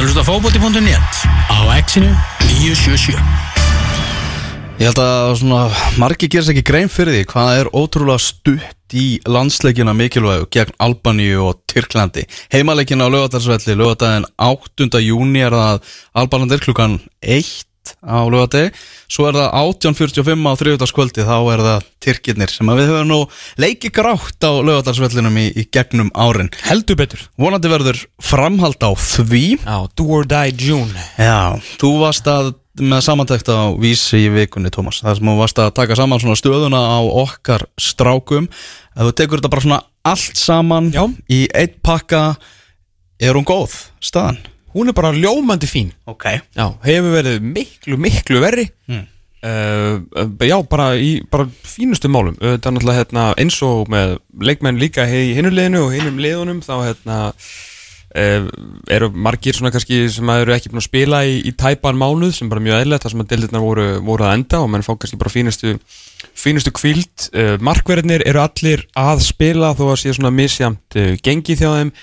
ert að hlusta fókbóti.net á exinu 977 Ég held að svona margir gerir sér ekki grein fyrir því hvað er ótrúlega stutt í landsleikina mikilvægu gegn Albaníu og Tyrklandi. Heimaleikina á lögadagsvelli, lögadaginn 8. júni er það Albalandir klukkan 1 á lögadegi, svo er það 18.45 á þriðudagskvöldi, þá er það Tyrkirnir sem við höfum nú leiki grátt á lögadagsvellinum í, í gegnum árin. Heldur betur Vonandi verður framhald á því. Já, do or die June Já, þú varst að með samantækt á vísi í vikunni, Tómas þar sem þú varst að taka saman svona stöðuna á okkar strákum að þú tekur þetta bara svona allt saman Já. í eitt pakka er hún góð, staðan? Hún er bara ljómandi fín. Ok. Já, hefur verið miklu, miklu verri. Mm. uh, Já, bara í bara fínustu málum. Þetta er náttúrulega hérna, eins og með leikmenn líka í hinu liðinu og hinum liðunum þá hérna uh, eru margir svona kannski sem eru ekki búin að spila í, í tæpan mánuð sem bara mjög eðlilegt þar sem að deildirnar voru, voru að enda og mann fá kannski bara fínustu fínustu kvíld uh, markverðinir eru allir að spila þó að sé svona misjamt uh, gengi þjá þeim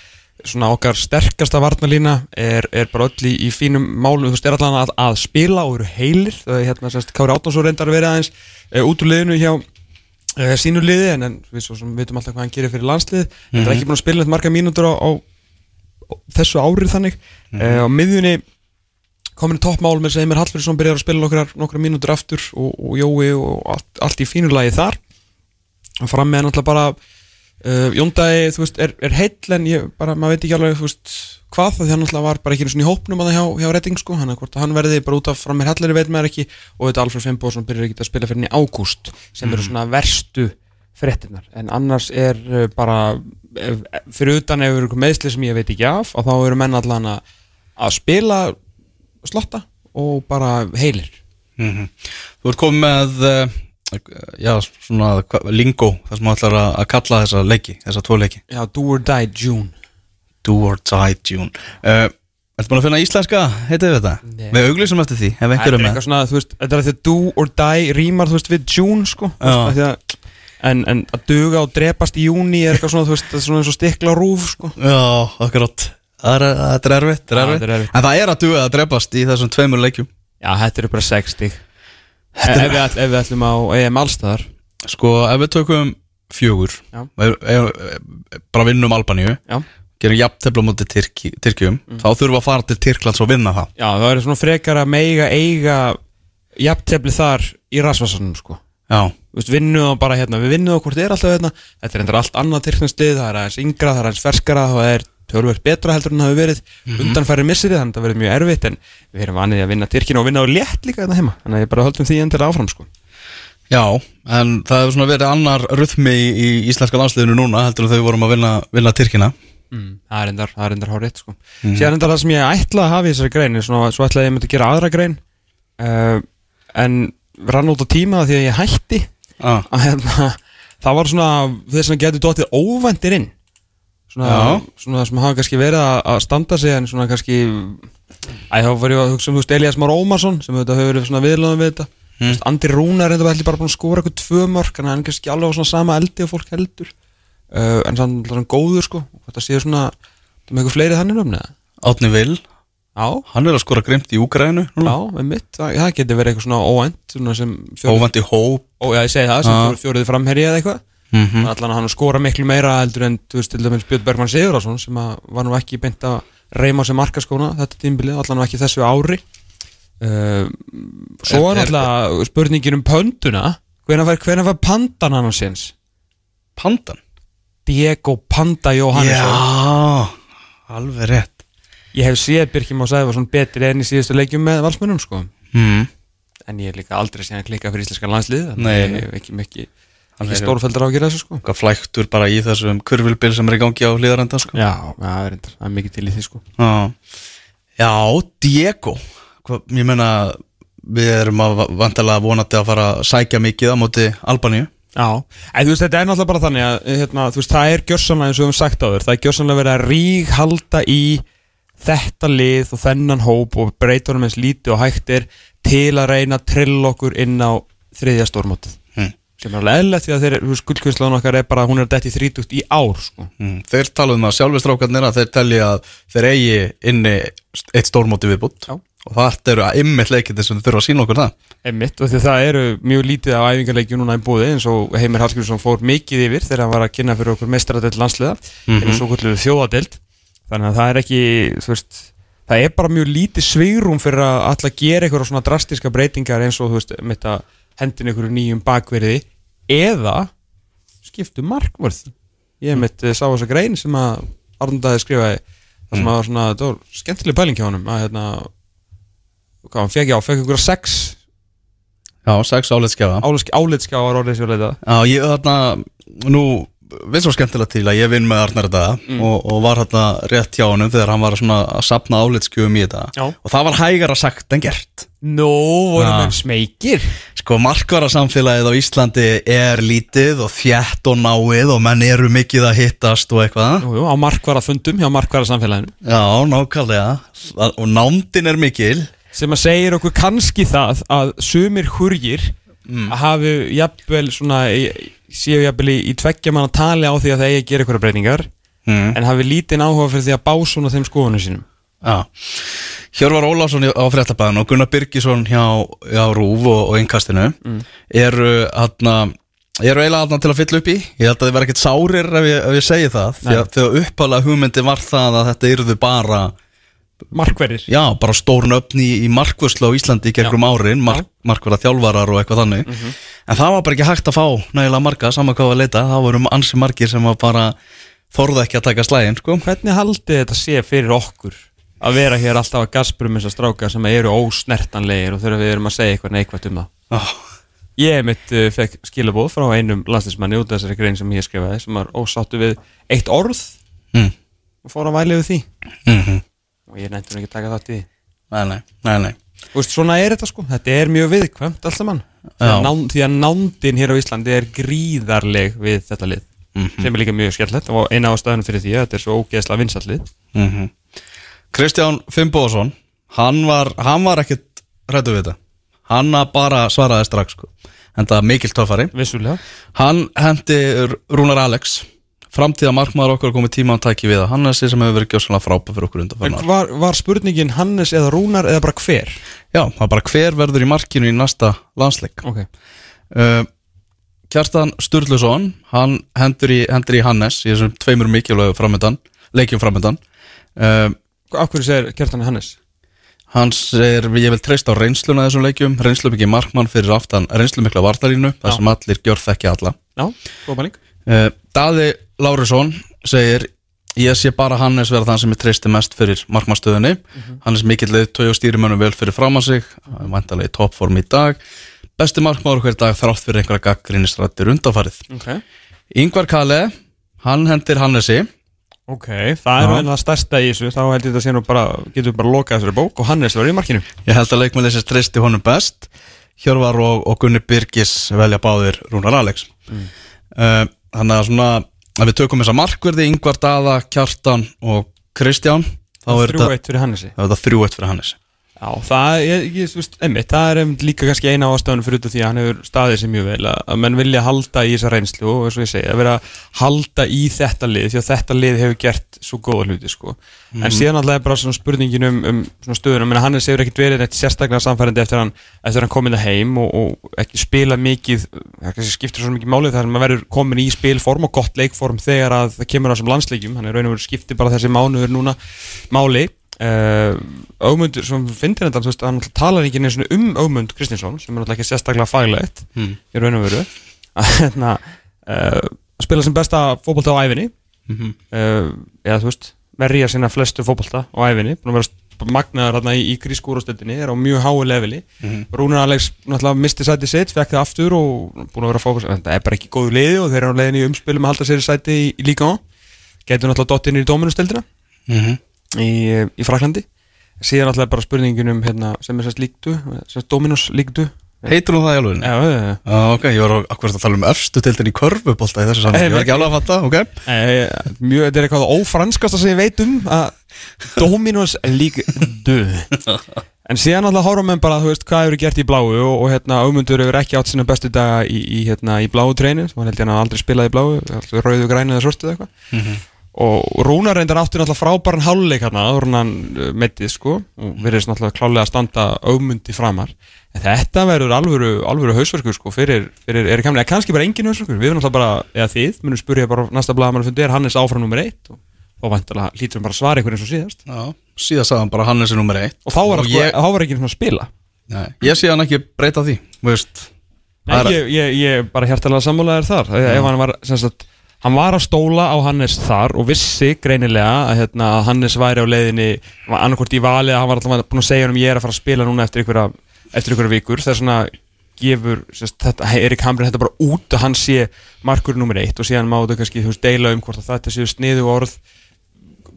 svona okkar sterkasta varnalína er, er bara öll í, í fínum málum, þú veist, er allan að, að spila og eru heilir, það er hérna sérst Kári Átnánsson reyndar að vera aðeins uh, út úr liðinu hjá uh, sínu liði en, en við svo sem vitum alltaf hvað hann gerir fyrir landslið. Þetta er ekki búin að spila neitt marga mínútur á, á, á þessu árið þannig. Uh, á miðjunni komin toppmál með sem Emir Hallfriðsson byrjar að spila nokkrar, nokkrar mínútur aftur og, og Jói og allt, allt í fínu lagi þar. Og fram með náttúrulega bara uh, Jóndagi, þú veist, er, er heill en ég bara, maður veit ekki alveg, þú veist hvað það því hann náttúrulega var bara ekki einu svona í hópnum að það hjá, hjá Redding sko, hann hvort hann verði bara út af fram með Hallari veit maður ekki. Og þetta Alfred Fimboðsson byrjar ekki að spila fyrir henni ágúst sem eru svona verstu fréttinnar, en annars er uh, bara, ef, fyrir utan ef eru meðsli sem ég veit ekki af og þá eru menn allan að, að spila slotta og bara heilir. Mhm. Þú ert komið með uh, já, svona lingo þar sem þú ætlar að, kalla þessa leiki þessa tvo leiki Já, do or die June Do or Die June uh, Ertu búin að finna íslenska, heitið við þetta? Nei. Við auglýsum eftir því, ef Þetta er eitthvað svona, þú veist, þetta er að því að do or die rýmar, þú veist, við June, sko Þú veist, Já. af því að, en, en að duga og drepast í júni er eitthvað svona, þú veist, þetta er svona eins og stikla á rúf, sko Já, akkurat Það er, þetta er erfitt, þetta er Já, erfitt. þetta er erfitt. En það er að duga að drepast í þessum tveimur leikjum Já, þetta eru bara 60 ef, Þetta við, ætl- ef við ætlum á EM allstaðar Sko, ef við tökum fjögur Já. er, er, er, bara vinnum Albaníu Já. gerum jafntefla Tyrki, Tyrkjum þá þurfum við að fara til Tyrklands og vinna það. Já, það er svona frekar að meiga eiga jafntefli þar í rasvarsanum, sko. Já, Þú veist, vinnu og bara hérna, við vinnu og hvort er alltaf hérna. Þetta er endur allt annað tyrknarslið, það er aðeins yngra, það er aðeins ferskara það er tölvöld betra heldur en það hefur verið undanfæri missiri, þannig að það verið mjög erfitt en við erum vanið að vinna Tyrkina og vinna á létt líka þetta heima, þannig að ég bara höldum því endur áfram sko. já, en það hefur svona verið annar röðmi í, í íslenska landsliðinu núna heldur en þau vorum að vinna, vinna Tyrkina mm. það er endar, það er endar hárið sko. síðan endar það sem ég ætlaði að hafa í þessari grein svona, svo ætlaði ég myndi að gera aðra grein uh, en rann út á tíma því að ég hætti ah. að hérna, það var svona þess að getur dóttið óvæntir inn svona, svona sem hafa kannski verið að, að standa sig en svona kannski æ, þá var ég að hugsa um þú veist Elias Már Ómarsson sem þetta hefur verið svona viðlöðum við þetta. Mm. veist, Andi Rúnar er þetta bara búin að skora eitthvað tvö mörk en hann er kannski alveg á svona sama eldi og fólk heldur. Uh, en sann svona góður sko. Þetta séu svona með eitthvað fleiri þannig um Átni Vil, Já, hann er að skora grimt í Úgrænu já, með mitt það, það getur verið eitthvað svona óvænt svona sem fjórið, Óvandi hóp. Ó, já, ég segi það, sem fjórið framherji eða eitthvað mm mm. allan að hann skora miklu meira heldur en þú veist til dæmis Björn Bergman Sigurðarsson sem að var nú ekki beint að reyma sig markaskóna þetta tímbilið, allan að ekki þessu ári. Uh, svo Er- er alltaf spurningin um pönduna hvenær fær, hvenær fær pandan hann á séns Pandan? Diego Panda Jóhannesson. Já, alveg rétt. Ég hef séð Birkjum á Sæfarsson betri enn í síðustu leikjum með valsmönnum sko. Mm. en ég er líka aldrei séð hann klikka fyrir íslenska landslið þannig að ég hef ekki, ekki, Er- stórfældar á að gera þessu sko. Hvað flæktur bara í þessum kurvilbil sem er í gangi á hlýðarenda sko. já, það er, reyndar- það er mikið til í því sko. Já, Já Diego. Hva, Ég meina við erum að vantilega vonandi að fara að sækja mikið á móti Albaníu. Já, en þú veist, þetta er náttúrulega bara þannig að hérna, veist, það er gjörsanlega eins og við höfum sagt á þér það er gjörsanlega verið að rík halda í þetta lið og þennan hóp og breyta honum eins lítið og hægt er til að reyna að trilla okkur inn á þriðja stórmótið. Sem er alveg eðlilegt því að þeir, gullkynslaðun okkar er bara, hún er dætt í þrítugt í ár, sko. Mm, þeir tala um það sjálfur strákarnir að þeir telja að þeir eigi inni eitt stórmóti viðbútt og það eru að ymmit leikindi sem þurfa að sína okkur það Einmitt, og því að það eru mjög lítið á æfingarleikju núna í búði eins og Heimir Hallgrímsson fór mikið yfir þegar hann var að kynna fyrir okkur meistaradelt landsliða mm -hmm. svo kvöldu þjóðadelt þannig að það er ekki, veist það er bara mjög lítið svigrum fyrir að alltaf gera eitthvað svona drastiska breytingar eins og þú veist, mitt að hendin einhverju nýjum bakverði eða skiptu markvörð. Ég hef mitt sá þess að grein sem að Arndaði skrifaði það sem að var svona, það var skemmtileg pæling hjá honum að hérna hvað hann fekk, já, fekk einhverja sex. Já, sex áleitskjafa álitskjáar orðið sér leita Já, ég þarna, nú við svo skemmtilega til að ég vinn með Arnar þetta og, og var hérna rétt hjá honum þegar hann var að sapna áleitskjöfum í þetta. Já. og það var hægara sagt en gert. Nó, voru Já. menn smekir Sko, markvarasamfélagið á Íslandi er lítið og þjætt og náið og menn eru mikið að hittast og eitthvað. Jú, jú, á markvara fundum hjá markvara samfélaginu Já, nákvæmlega. Og nándin er mikil. Sem að segir okkur kannski það að sumir hurgir Mm. að hafi jafnvel svona séu jafnvel í, í tveggja manna tali á því að það eigi að gera eitthvað breytingar mm. en hafi lítinn áhuga fyrir því að bá svona þeim skoðunum sínum. Já, Hjörvar Ólafsson á fréttabæðan og Gunnar Birgisson hjá, hjá Rúf og, og Innkastinu eru aðna eru eiginlega aðna til að fylla upp í. Ég held að þið verða ekkert sárir ef ég, ég segi það því að þegar uppálega hugmyndi var það að þetta yrðu bara Markverðir. Já, bara stórn öfni í, í markvörslu á Íslandi í gegnum árin, mark, markverða þjálfarar og eitthvað þannig. En það var bara ekki hægt að fá nægilega marga, saman hvað að leita það voru ansi margir sem var bara þorða ekki að taka slægin, sko. Hvernig haldið þetta sé fyrir okkur að vera hér alltaf að gasprum þessar stráka sem eru ósnertanlegir og þegar við erum að segja eitthvað neikvægt um það? Oh, Ég mitt uh, fekk skilabóð frá einum landslismanni út af þessari grein sem ég skrifaði sem var ósáttu við eitt orð. Mm, og fór að væli við því. Mm og ég nefndi nú ekki að taka þátt í Nei, nei, nei, nei. Þú veist, svona er þetta sko, þetta er mjög viðkvæmt allt saman. Því Já. nán, því að nándin hér á Íslandi er gríðarleg við þetta lið sem er líka mjög skemmtilegt og eina ástæðan fyrir því að þetta er svo ógeðslega vinsallið mm Kristján Fimboðsson hann var, hann var ekkit hrættu við þetta. Hann að bara svaraði strax sko. en það mikil töffari. Vissulega. Hann hendi Rúnar Alex framtíða markmaður okkar komið tíma að tæki við það hann er þessi sem hefur verið gjóðslega frábæð fyrir okkur undan var, var spurningin Hannes eða Rúnar eða bara hver? já, það er bara hver verður í markinu í næsta landsleik Ok uh, Kjartan Sturluson hann hendur í, hendur í Hannes í þessum tveimur mikilvægu framöndan leikjum framöndan uh, hverju segir Kjartan Hannes? Hans er, ég vil treysta á reynsluna þessum leikjum, reynslu mikið markmann fyrir aftan reynslu mikla vartarínu, Já. sem allir gjör þekki alla. Já, góð mæling Uh, Daði Lárusson segir, ég sé bara Hannes vera þann sem ég treysti mest fyrir markmannstöðunni, Hannes mikill leið tói og stýrimönnum vel fyrir fram að sig, vantarlega í toppform í dag, besti markmann hver dag þrátt fyrir einhverja gaggrinistrættir undanfarið. Ok. Yngvar Kale, hann hendir Hannesi, Ok, það er vel það stærsta í þessu. Þá held ég þetta sé nú bara, getur við bara lokað þessari bók og Hannes verður í markinu. Ég held að leikmælisins treysti honum best, Hjörvar og, og Gunni Birgis velja báðir Rúnar Alex. Uh, þannig að að við tökum þessa markverði Yngvar Daða, Kjartan og Kristján þá er þetta, eitt fyrir Hannesi eitt Já, það, ég, ég, veist, einmitt, það er einmitt líka kannski eina ástæðan fyrir því að hann hefur staðið sér mjög vel að, menn vilja halda í þessa reynslu og eins og ég segi, að vera að halda í þetta lið því að þetta lið hefur gert svo góða hluti sko. en síðan alltaf er bara svona spurningin um, um svona stöðunum, en hann hefur ekkert verið neitt sérstaklega samfærandi eftir hann, eftir hann komin það heim og, og ekki spila mikið það kannski skiptir svo mikið málið þar maður verður komin í spilform og gott leikform þegar að það kemur á þessum landsleikjum, núna máli Uh, sem finnir þetta þú veist, hann talar ekki sinni um Ögmund Kristinsson, sem er náttúrulega ekki sérstaklega faglegt Mm. í raun og veru. Að uh, spila sem besta fótbolta á æfinni Mhm. uh, eða þú veist, verja sína flestu fótbolta á æfinni, búin að vera magnaður hérna í, í grískúrastöldinni, er á mjög háu leveli. Rúnar Alex náttúrulega misti sæti sitt, fekk það aftur og búin að vera en það er bara ekki góðu liði og þeir eru á leiðinni í umspilum að halda sér sæti í, í líka á, getur náttúrulega dott inn í dóminustöldina mm í, í Fraklandi síðan alltaf bara spurningin um hérna, sem er sérst líktu, sérst Dominos líktu Heitir hún það í alveg? Já, já, já. Já, ok, ég var akkur að tala um efstu tildin í körfubólta í þessu saman, ég var ekki alveg að fatta, ok. Eh, Mjög, þetta er eitthvað ófranskasta sem ég veit um að Dominos 2 En síðan alltaf horfum við bara, þú veist, hvað hefur gert í bláu og, og hérna, auðmundur hefur ekki átt sinna bestu daga í, í, hérna, í bláu treinin sem hann held ég að hann aldrei spilaði í bláu rauðu grænu eða sortu eða eitthvað og Rúnar reyndar átti náttúrulega frábæran háluleik hérna, áður hann uh, meittið sko. Og verðist náttúrulega klálega að standa auðmundi framar. En þetta verður alvöru, alvöru hausverkur sko fyrir, fyrir er kemlega, kannski bara engin hausverkur. Við erum náttúrulega bara, eða þið, munum spurja bara næsta blaðamann fundi, er Hannes áfram nummer eitt? Og þá vantilega lítur hann bara að svara ykkur eins og síðast. Já, síðan sagði hann bara Hannes er nummer eitt. Og þá var, sko, ég- var ekki svona að spila. Nei, Ég sé hann ekki breyta því Nei, ég, ég, ég bara þar. Ef hann var, sagt, hann var að stóla á Hannes þar og vissi greinilega að, hérna, Hannes væri á leiðinni annarkvort í vali að hann var alltaf búin að segja hann ég er að fara að spila núna eftir einhverja, eftir einhverja vikur. Það er svona gefur sagt, þetta, Erik Hamrin þetta bara út að hann sé markur nummer eitt og síðan má þú kannski veist, deila um hvort að þetta séu sniðu orð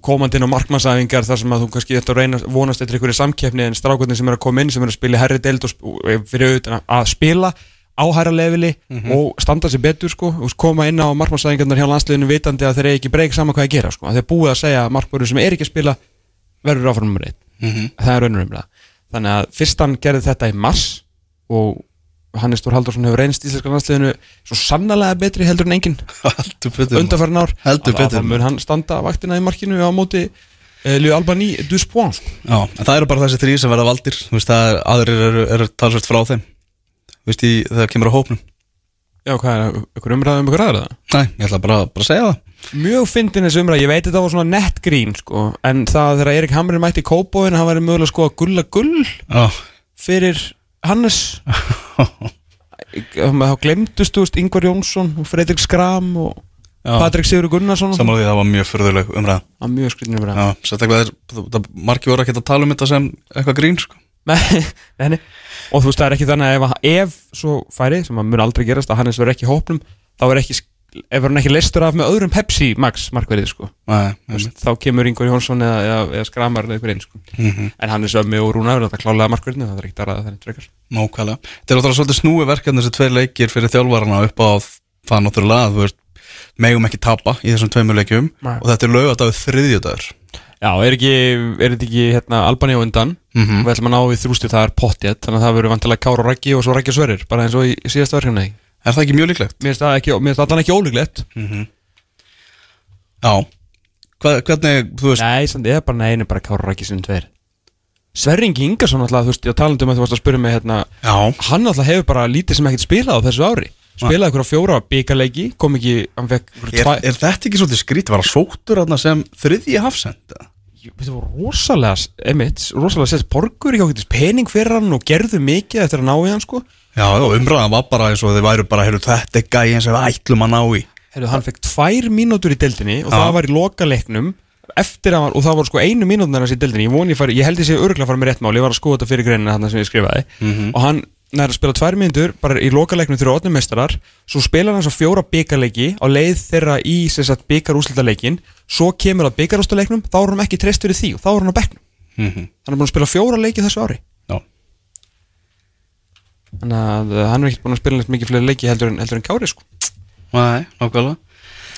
komandi inn á markmannsæfingar þar sem að þú kannski þetta reyna vonast eftir einhverju samkeppni en strákvöldin sem er að koma inn sem er að spila herri deild og og fyrir auðvitað að spila á hæra leveli og standa sér betur sko. Og koma inn á markmannsæfingarnar hjá landsliðinu vitandi að þeir eru ekki breyk saman hvað að gera sko. Að þeir búið að segja að markmörður sem er ekki að spila verður áfram nummer eitt. Það er raunurumlega þannig að fyrst hann gerði þetta í mars og Hannes Stór Haldursson hefur reynst íslenska landsliðinu svo sannlega betri heldur en betur undanfærin ár. Heldur að- að betur. þá mun hann standa vaktina í markinu á móti uh, Leo Albani Duspon sko. Já, það eru bara þessi þrý sem verða valdir. Þú veist, það er, aðrir eru, eru talsvægt frá þeim veist, í, þegar kemur á hópnum. Já, hvað er, ykkur umræðum ykkur aðra? Það? Nei, ég ætla bara, bara að segja það. Mjög fyndin þessi umræð, ég veit þetta var svona nett grín sko, en það þegar Erik Hamrin mætti í Kóbóin, hann væri mögulega sko að gulla gull Já, fyrir Hannes. Þá glemdust þú veist Ingvar Jónsson og Fredrik Skram og Já. Patrik Sigur Gunnarsson. Samanlega því það var mjög förðuleg umræða. Það var mjög skritin umræð Já, er, það, margir voru ekki að tala um þetta sem eitthvað grín, sko. Og þú veist, það er ekki þannig að ef, ef svo færi, sem að mun aldrei gerast að Hannes verður ekki í hópnum, þá er ekki ef hann ekki listur af með öðrum Pepsi Max markverðið, sko. Nei, Þú veist, þá kemur Ingvar Jónsson eða, eða, eða Skramar eða einhver einn, sko. En Hannes Ömmi og Rúnar þetta klálega markverðinu, það er ekki darað þannig frekar. Nákvæmlega. Þetta er náttúrulega svolítið snúi verkefni þessi tveir leikir fyrir þjálfarana upp á það náttúrulega að þú veist, megum ekki tapa í þessum tveimur leikjum Nei. og þetta er lögadagur þriðjudagur. Já, er ekki, er þetta ekki hérna Albani á undan, Mhm. og við ætlum að ná við þrústið, það er pottjett, þannig að það verður vantilega Kár og Raggi og svo Raggi og Sverrir, bara eins og í, síðasta verkefni. Er það ekki mjög líklegt? Mér finnst það ekki, það ekki ólíklegt. Já. Hva, hvernig, þú veist, Nei, samt eða bara neina, bara Kára Rækki sem tveir Sverringi Ingarsson alltaf, þú veist, ég talandi um að þú varst að spyrja mig hérna já, Hann alltaf hefur bara lítið sem ekkert spilað á þessu ári Spilaði ykkur á fjóra byggarleiki, kom ekki, hann fekk er, er þetta ekki svolítið skrítið? Var það sóttur þarna sem þriðji hafsend? Þetta var rosalega, emitt, rosalega sett Borgur ekki ákveðtis pening fyrir hann og gerðu mikið eftir að ná í hann, sko. Já, umræðan var bara eins og þið væru bara, heyrðu, þetta er gæðin sem ætlum að ná í. Herru, hann fekk tvær mínútur í deildinni og Já. það var í loka leiknum eftir að hann, og það var sko einu mínútur hans í deildinni. Ég ég ég held ég sé örgulega að fara með rétt mál. Ég var að skoða þetta fyrir greinina þarna sem ég skrifaði. Og hann nær að spila tvær mínútur bara í loka leiknum þegar ótnum meistarar. Svo spila hann svo fjóra byggarleiki á leið þeirra í sem sagt byggarúslita leikin svo kemur að byggarúslita leiknum þá er hann ekki treyst fyrir því og þá er hann á bekknum. Mm hann er búin að spila fjóra leiki þessu ári. Já. þannig að uh, hann er ekki búin að spila mikið fleiri leiki heldur en, heldur en Kári sko. Nei, nákvæmlega.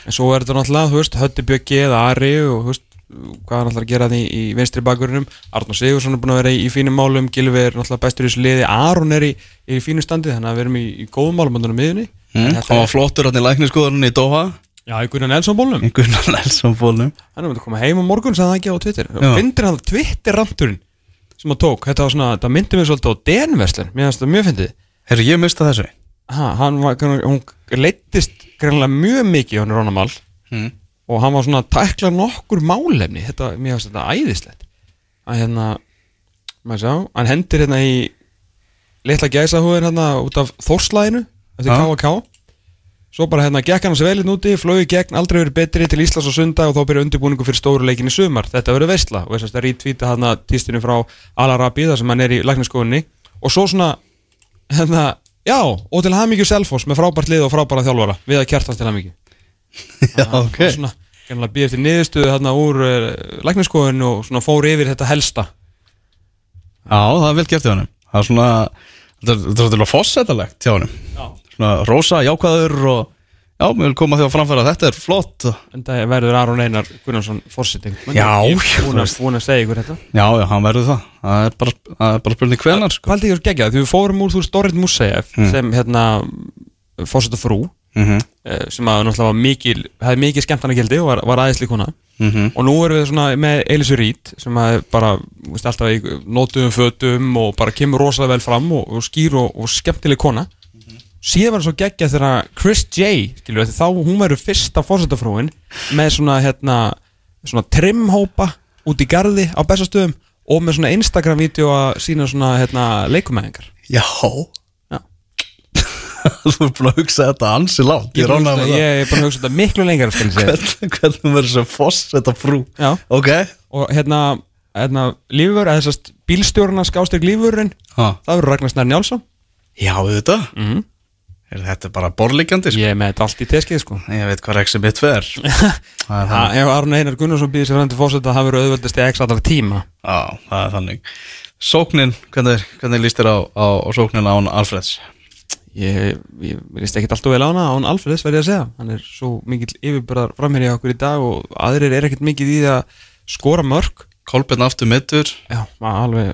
En svo er þetta náttúrulega, þú veist, Hötti Bjöggi eða Ari og veist, hvað hann ætlar að gera því í vinstri bakverðinum Arnur Sigursson er búin að vera í, í fínum málum. Gilvi er náttúrulega bestur í þessu liði. Aron er í, er í fínu standi, þannig að við erum í, í góðum málum á miðunni Mm, hann var er, flottur hann í lækniskoðunni í Doha. Já, í Gunnar Nelson bólnum. Í Gunnar Nelson fólum. Hann er að koma heim á morgun, sagði það ekki á Twitter. Já. Findir hann Twitter-ranturinn sem hann tók, þetta var svona, það myndi mig svolítið á DN-verslun, mér finnst það mjög fyndið. Herru, ég mista þessu. ha, hann var, hún leittist greinlega mjög mikið hann Rónamal Mm. Og hann var svona að tækla nokkur málefni. Þetta, mér finnst þetta æðislegt. Að hérna maður sjá, hann hendir hérna í litla gæsahúðin hérna út af Þórslæðinu eftir Já. K.A.K. svo bara hérna gekk hann sér velinn úti flögu gegn, aldrei verið betri til Íslands og sunda og þá byrja undirbúningu fyrir stóru leikin í sumar. Þetta verið veistla og þess að rítvíta hérna tístinu frá Al-Arabi þar sem hann er í lækniskoðunni og svo svona hérna, já, og til hamingju Selfoss með frábært lið og frábæra þjálfara. Við að kjartast til hamingju. Já, ok. svona, kannar býð eftir niðurstöðu hérna úr uh, lækniskoðun og svona fór yfir þetta helsta. Já, það er vel gert hjá hann Það er svona Þetta er- þetta er svolítið fósettalegt hjá hann. Svona rosa, jákvæður og Já, mér vil koma því að framfæra Þetta er flott. En það verður Aron Einar Gunnarsson fórsetting Já, já, er búin að, segja ykkur þetta? Já, já, hann verður það. Það er bara, það er bara spurning hvenar sko. Hvað haldið ég að gegja? Við fórum úr þú Storrit Musaev sem hérna fórseta frú mm -hmm. sem að náttúrulega var mikil hefði mikið skemmtana gildi og var, var aðeinsli kona Mhm. og nú erum við svona með Elisu Rít sem að bara veist, alltaf í nótuðum fötum og bara kemur rosalega vel fram og, og skýr og, og skemmtileg kona síðan var það svo geggja þegar Chris J skilur, þá hún verður fyrsta fórsetafrúin með svona hérna svona trimhópa út í garði á bestastöðum og með svona Instagram-vídeó að sína svona hérna leikumæðingar Já. Þú er búin að hugsa þetta ansi lágt ég, Ég að- ég er búin að hugsa þetta miklu lengar Hvernig, verður sem foss þetta frú Já. Ok. Og hérna, hérna lífur, eða þessast bílstjórna skástrík lífurinn ha. það verður Ragnar Snær Njálsson. Já, þetta mm -hmm. er Þetta bara borlíkjandi sko. ég með þetta allt í teskið sko. Ég veit hvað Rexi mitt ver Það er Ha, þannig. ef Arne Einar Gunnarsson býðir sér fram til fórseta það verður auðvöldist í x allar tíma. Já, það er þannig. Sóknin, hvernig, hvernig líst þér á, á, á sóknin án Alfreds? Ég, ég veist ekki alltaf vel á hana án Alfreðs verði að segja, hann er svo mikill yfirbyrðar framherja okkur í dag og aðrir er ekkert mikið í að skora mörg Kolbjörn aftur mittur já, maður alveg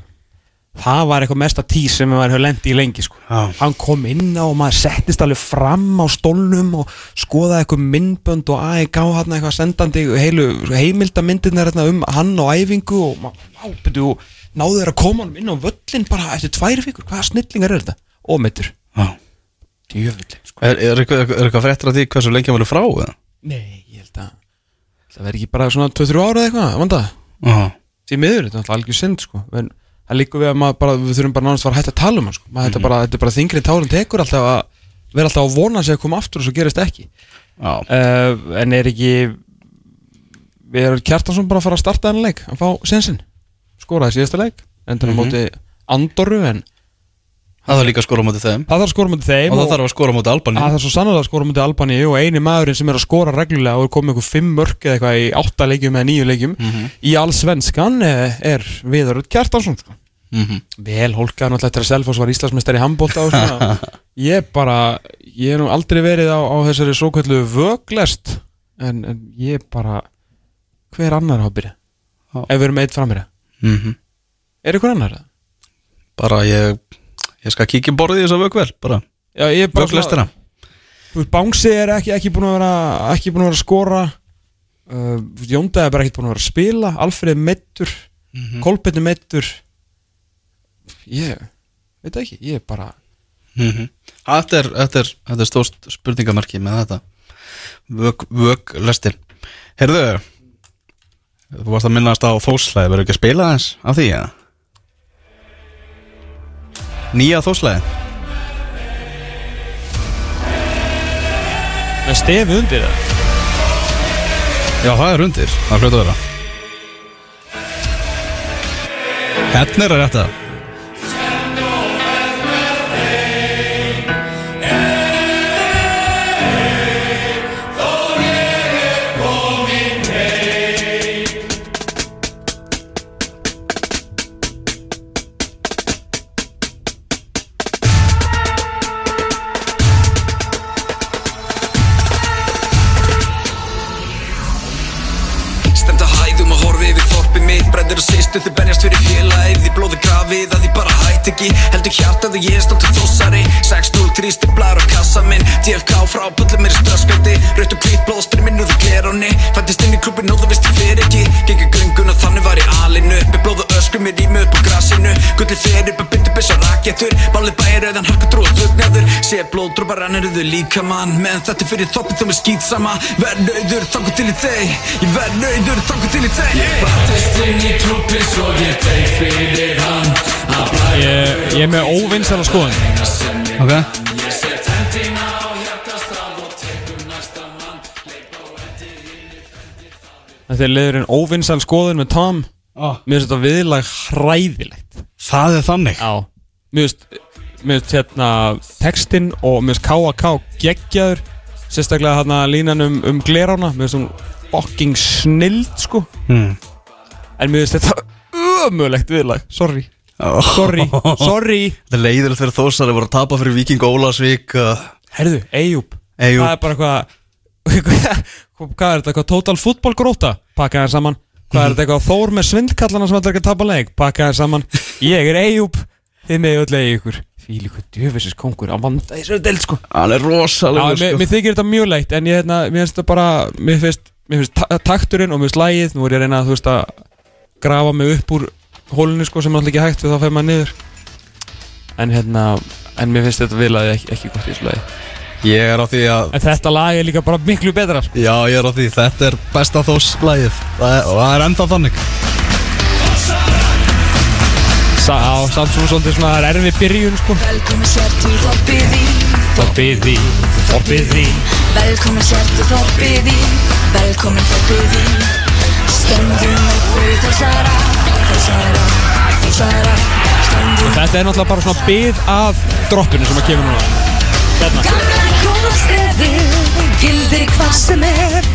það var eitthvað mesta tís sem maður hefur lendi í lengi sko. Hann kom inn á og maður settist alveg fram á stólnum og skoðaði eitthvað myndbönd og AEG hann eitthvað sendandi heilu heimildamyndirnar hérna um hann og æfingu og maður, á, byrju, og náðu þeir að koma hann inn á völlin bara eftir tvær vikur, hvaða snillingar er þetta? Ómeittur, Já. Djöfullin sko. Er, er, eitthvað, er eitthvað fréttur af því hversu lengi hann verður frá? eða? Nei, ég held að það verði ekki bara svona 2-3 ára eða eitthvað, vanda Já. því miður, þetta er algjör synd sko. en það líkur við að maður bara, við þurfum bara nánast að að hætta að tala um hann sko. maður, þetta, er bara, þetta er bara þingri tárin tekur alltaf að vera alltaf að vona sig að koma aftur og svo gerist ekki uh, en er ekki við erum Kjartansson bara að fara að starta þennan leik að fá sensin, skoraði síðasta leik endur á móti Andoru en Það þarf líka að skora móti þeim það þarf að skora móti þeim Og það þarf að skora á móti Albani Það er svo sannlega að skora mútið Albani og eini maðurinn sem er að skora reglulega og er komið einhver fimm mörk eða eitthvað í átta leikjum eða nýju leikjum í allsvenskan eh, er Viðarud Kjartansson sko. Mhm. vel hólkað náttúrulega til að Selfoss var Íslandsmeistari í handbólta og svona ég bara, ég hef nú aldrei verið á, á þessari svo kallu vöglest en, en ég bara hver annar á að byrja Já. ef við erum eitt framir Mhm. er? Bara ég Ég skal kíkja borðið þess að vöggvel Bara. Já, ég er bara vögglestina Þú veist, Bánsi er ekki, ekki búin að vera ekki búin að vera að skora. Uh, Jónda er bara ekki búin að vera að spila. Alfreð meittur mm Mhm. Kolbetni meittur ég veit ekki, ég er bara Mhm. Þetta er, þetta er, þetta er stórt spurningamarki með þetta. Vög, vögglestin Herðu Þú varst að minnast á þóslæði Verður ekki að spila þess á því eða? Nýja þóslæði með stefi undir það. Já, það er undir, það er hljóta að vera. Hérna er að rétta Stend Brendur og sýstu þau berjast fyrir félagið Því blóði grafið að því bara hætt ekki. Heldur hjartað og ég státtu þossari. 6-0 þrýsti blar á kassa minn. DFK frá böllum mér ströskandi Raut og hvít blóðstri minn úr gleróni Fættist inn í klubin og þú veist ég fyrir ekki. Gengi gönguna þannig var ég alinu Með blóð og ösku mér í mig upp á grasinu. Gulli fyrir upp að bindu bysja rakettur Bálið bæri auðan harpa trú og dugnaður. Sé blóðdrópa renniruðu líka mann. Meðan þetta fyrir þoppið þú með skýt sama. Verð nöyður þangu til í þeim Ég verð nöyður þangu til í þeim Ég fattist inn í klubbi svo ég teik fyrir hann. Ég, ég er með óvinnsala skoðan Ok. Ég og þetta er leiðurinn óvinnsal skoðun með Tom ah. mér finnst þetta viðlag hræðilegt. Það er þannig. Já. Mér finnst hérna textinn og mér finnst K.A.K. geggjaður Sérstaklega hérna línan um, um glerána Mér finnst hún fucking snild sko. Mm. En mér finnst þetta ömulegt viðlag. Sorry. Oh. Sorry. Sorry. Þetta leiðilegt fyrir þósar að voru að tapa fyrir Viking Ólasvík uh, Herðu, Eyjúb. Það er bara eitthvað hvað er þetta, eitthvað total fútbolgróta pakka það saman, hvað er þetta eitthvað? Þór með svindkallana sem ætlar ekki að tapa leik? Pakka það saman, ég er Eyjúb þið með öll eigi ykkur. Fíl ykkur djöfisins kongur. Á vanda þessu deild sko. Hann er rosalega sko. mér þykir þetta mjög leitt en ég, hérna, mér finnst þetta bara mér finnst, mér finnst ta takturinn og mér finnst lægið nú er ég að reyna að, þú veist, að grafa mig upp úr hólunni sko sem alltaf ekki hægt við þá fer maður niður. En hérna, en mér finnst þetta vilaði ekki, ekki gott í þessu lagi Ég er á því að en þetta lag er líka bara miklu betra. Sko. Já, ég er á því, þetta er besta þós lagið það er, Og það er enda þannig. Sa á, samt svona svolítið svona það er erfið byrjun sko. Velkomin sértu þorpið í Þorpið í, þorpið í Velkomin sértu þorpið í Velkomin þorpið í Stöndum upp fyrir þessara Þessara, þessara. Stöndum Þetta er náttúrulega bara svona byð af droppinu sem að kemur núna. Hérna Góðstefi Gildir hvað sem er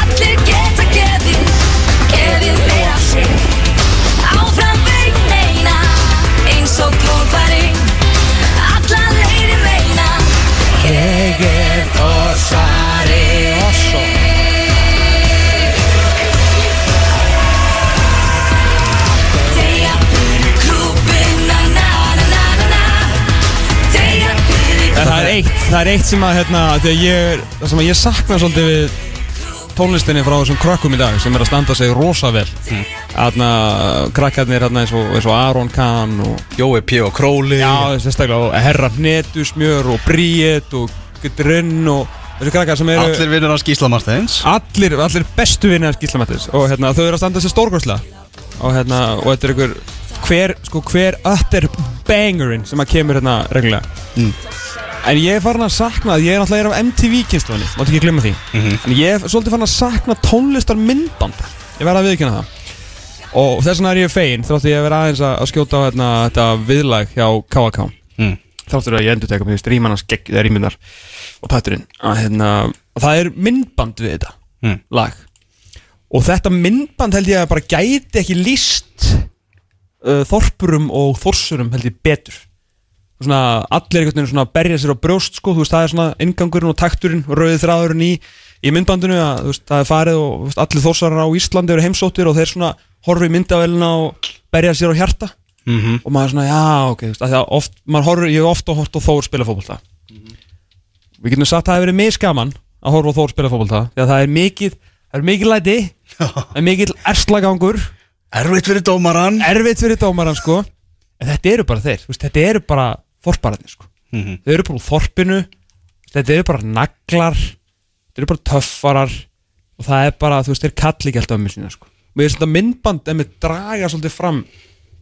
Allir geta gefið Gefið meira sig Áfram veginn meina Eins og klófari það er eitt sem að hérna, þegar ég það sem að ég sakna svolítið við tónlistinni frá þessum krökkum í dag sem er að standa sig rosa vel. Þarna, krakkarnir hérna eins og, eins og Aron Kahn og Jói P. og Króli. Já, sérstaklega, og Herra Hnetusmjör og Bríet og Gutrunn og þessu krakkar sem eru Allir vinnur hans Gísla Marsteins allir, allir bestu vinni að skýrslamattis og hérna, þau eru að standa sér stórkværslega og hérna, og þetta er einhver hver, sko, hver ötter bangerinn sem að kemur hérna reglulega en ég er farin að sakna ég er náttúrulega af MTV kynsluðinni, máttu ekki glemma því. En ég er svolítið farin að sakna tónlistar myndband ég verða að viðkynna það. Og þess vegna er ég fegin þáttu ég að vera aðeins að skjóta á hérna, þetta viðlag hjá KK Mm. þáttur að ég endur teka með strímanans gegg eða rýmunar og tætturinn að hérna, og það er myndband við þetta Mm. lag. Og þetta myndband held ég að bara gæti ekki líst uh, þorpurum og þorsurum held ég betur. Og svona allir einhvern veginn svona berja sér á brjóst sko, þú veist, það er svona ingangurinn og takturinn og rauðið þráðurinn í, í myndbandinu að þú veist, það er farið og veist, allir þorsarar á Íslandi eru heimsóttir og þeir svona horfi í myndavælina og berja sér á hjarta. Mhm. og maður er svona, já, ok, þú veist, að það oft, maður horfir, ég hef ofta hort á Þór spila fótbolta. Við getum sagt að það hefur verið miskaman að horfa á Þór spila fótbolta því að það er mikið, það er mikið læti það er mikið erslagangur. Erfitt fyrir dómaran erfitt fyrir dómaran sko. En þetta eru bara þeir, veist, þetta eru bara þorpararnir sko, Mhm. þau eru bara úr þorpinu þetta eru bara naglar þetta eru bara töffarar og það er bara, þú veist, þeir kalli ekki alltaf um mig sína sko, við erum svona myndband en við draga svolítið fram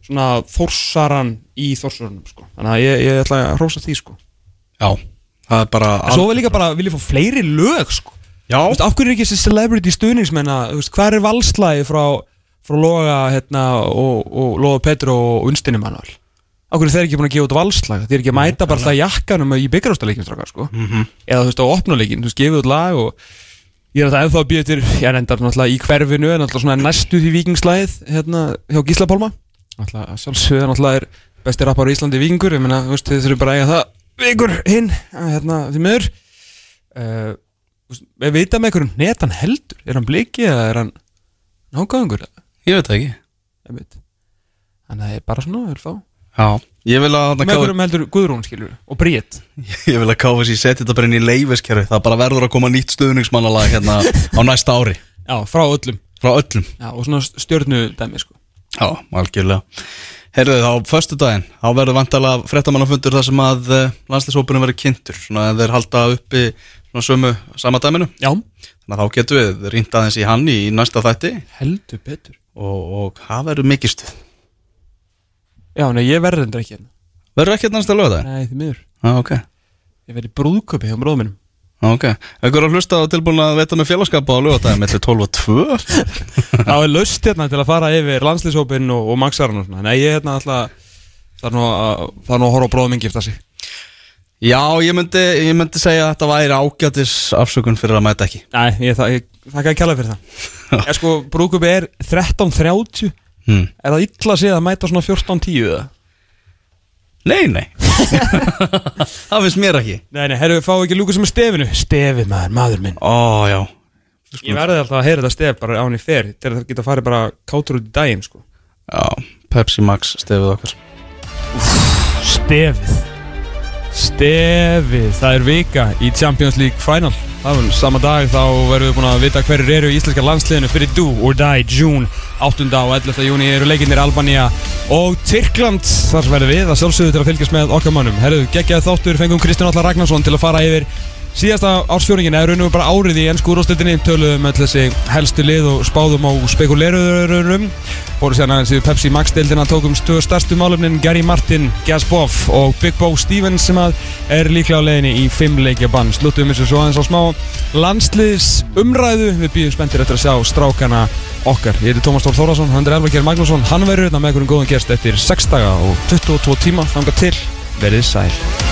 svona þorsaran í þorsarunum sko, þannig að ég, ég ætla að hrósa því sko. Já, það er bara en svo vil líka bara, vil ég fá fleiri lög sko. Já, Þú veist, af hverju er ekki þessi celebrity stuðningsmenn að, þú veist, hvað er valslægi frá, frá Loga, hérna, og, og Loga Petru og Unstinni Manuel? Hverju þeir ekki búin að gefa út valslæg? Þeir ekki að mæta bara alltaf jakkanum í byggarústaleikin strákar, sko. -hmm. Eða, þú veist, á opnuleikin, þú veist, gefið út lag og ég er þetta ennþá að býja til, ég er enda náttúrulega í hverfinu, en náttúrulega svona næstu því vikingslægið, hérna, hjá Gísla Pálma. Náttúrulega, sjálfsögða, náttúrulega er besti rappar í Íslandi vikingur, ég meina, þú veist, þið þurfum bara að eiga það vikur hinn, hérna, því miður. Uh, við með einhverjum netan heldur er hann bliki eða er hann nágæðingur ég veit það ekki þannig að það er bara svona við fá Já, ég vil að með einhverjum heldur Guðrún skilur og Bríett Ég vil að KFC setja þetta bara inn í leifiskerfi Það bara verður að koma nýtt stuðningsmannalag hérna á næsta ári. Já, frá öllum. Frá öllum. Já, og svona stjörnu dæmi sko. Já, algjörlega. Herðu þá, föstu daginn, þá verður vantalega fréttamannafundur þar sem að uh, landslýshópunum verður kynntur. Svona þeir halda uppi svona sömu sama dæminu. Já, Þannig að þá getum við rýnt aðeins í hann í næsta þætti. Heldur betur. Og, og það verður mikið stuð já, nei, ég verður endur ekki hérna. Verður ekki næsta lögða? nei, því miður. Já, ok. Ég verður í brúðköpi hjá bróðum minnum Já, Ok, einhver að hlusta og tilbúin að veita með félagskapa á lögadaginn mellir 12 og 2 það er löst hérna til að fara yfir landslýshópin og, og maxaran og svona. Nei, ég hérna alltaf það er nú að, það er nú að horfa á bróðum minn gifta sig. Já, ég myndi, ég myndi segja að þetta væri ágætis afsökun fyrir að mæta ekki. Nei, ég, það, ég þakka að kjalla fyrir það. Ég sko, brúðköpi er 13.30 hmm. Er það illa að segja að mæta svona 14-10 eða? Nei, nei. Það finnst mér ekki. Nei, nei, herru, fá ekki Lukas með stefinu? Stefið maður, maður minn. Ó, já. Ég verði alltaf að heyra þetta stef bara á henni fer Til að það geta farið bara kátur út í daginn sko. Já, Pepsi Max stefið okkar. Stefið Stefið, það er vika í Champions League Final Það er sama dag þá verðum við búin að vita hverjir eru í íslenska landsliðinu fyrir Do or Die June 8. og 11. júni eru leikinnir Albania og Tyrkland þar verðum við að sjálfsögðu til að fylgjast með okkar mannum Herðu, geggjaði þáttur, fengum Kristján Allar Ragnarsson til að fara yfir síðasta ársfjóringin eða raun og bara árið í ennsku úrváðsleitinni töluðum með þessi helstu lið og spáðum á spekulerurum fóru sérna aðeins í Pepsi Max deildina tókum stöðu stærstu málumnin Gary Martin, Gasboff og Big Bo Stevens sem að er líklega á leiðinni í fimm leikja bann. Sluttum þessu svo aðeins á smá landsliðs umræðu við býðum spenntir eftir að sjá strákana okkar. Ég heiti Tómas Tór Þórðarsson, hann er Elvar Geir Magnússon. Hann verður hérna með einhverjum góðan gerst eftir 6 daga og 22 tíma. Þanga til verið sæl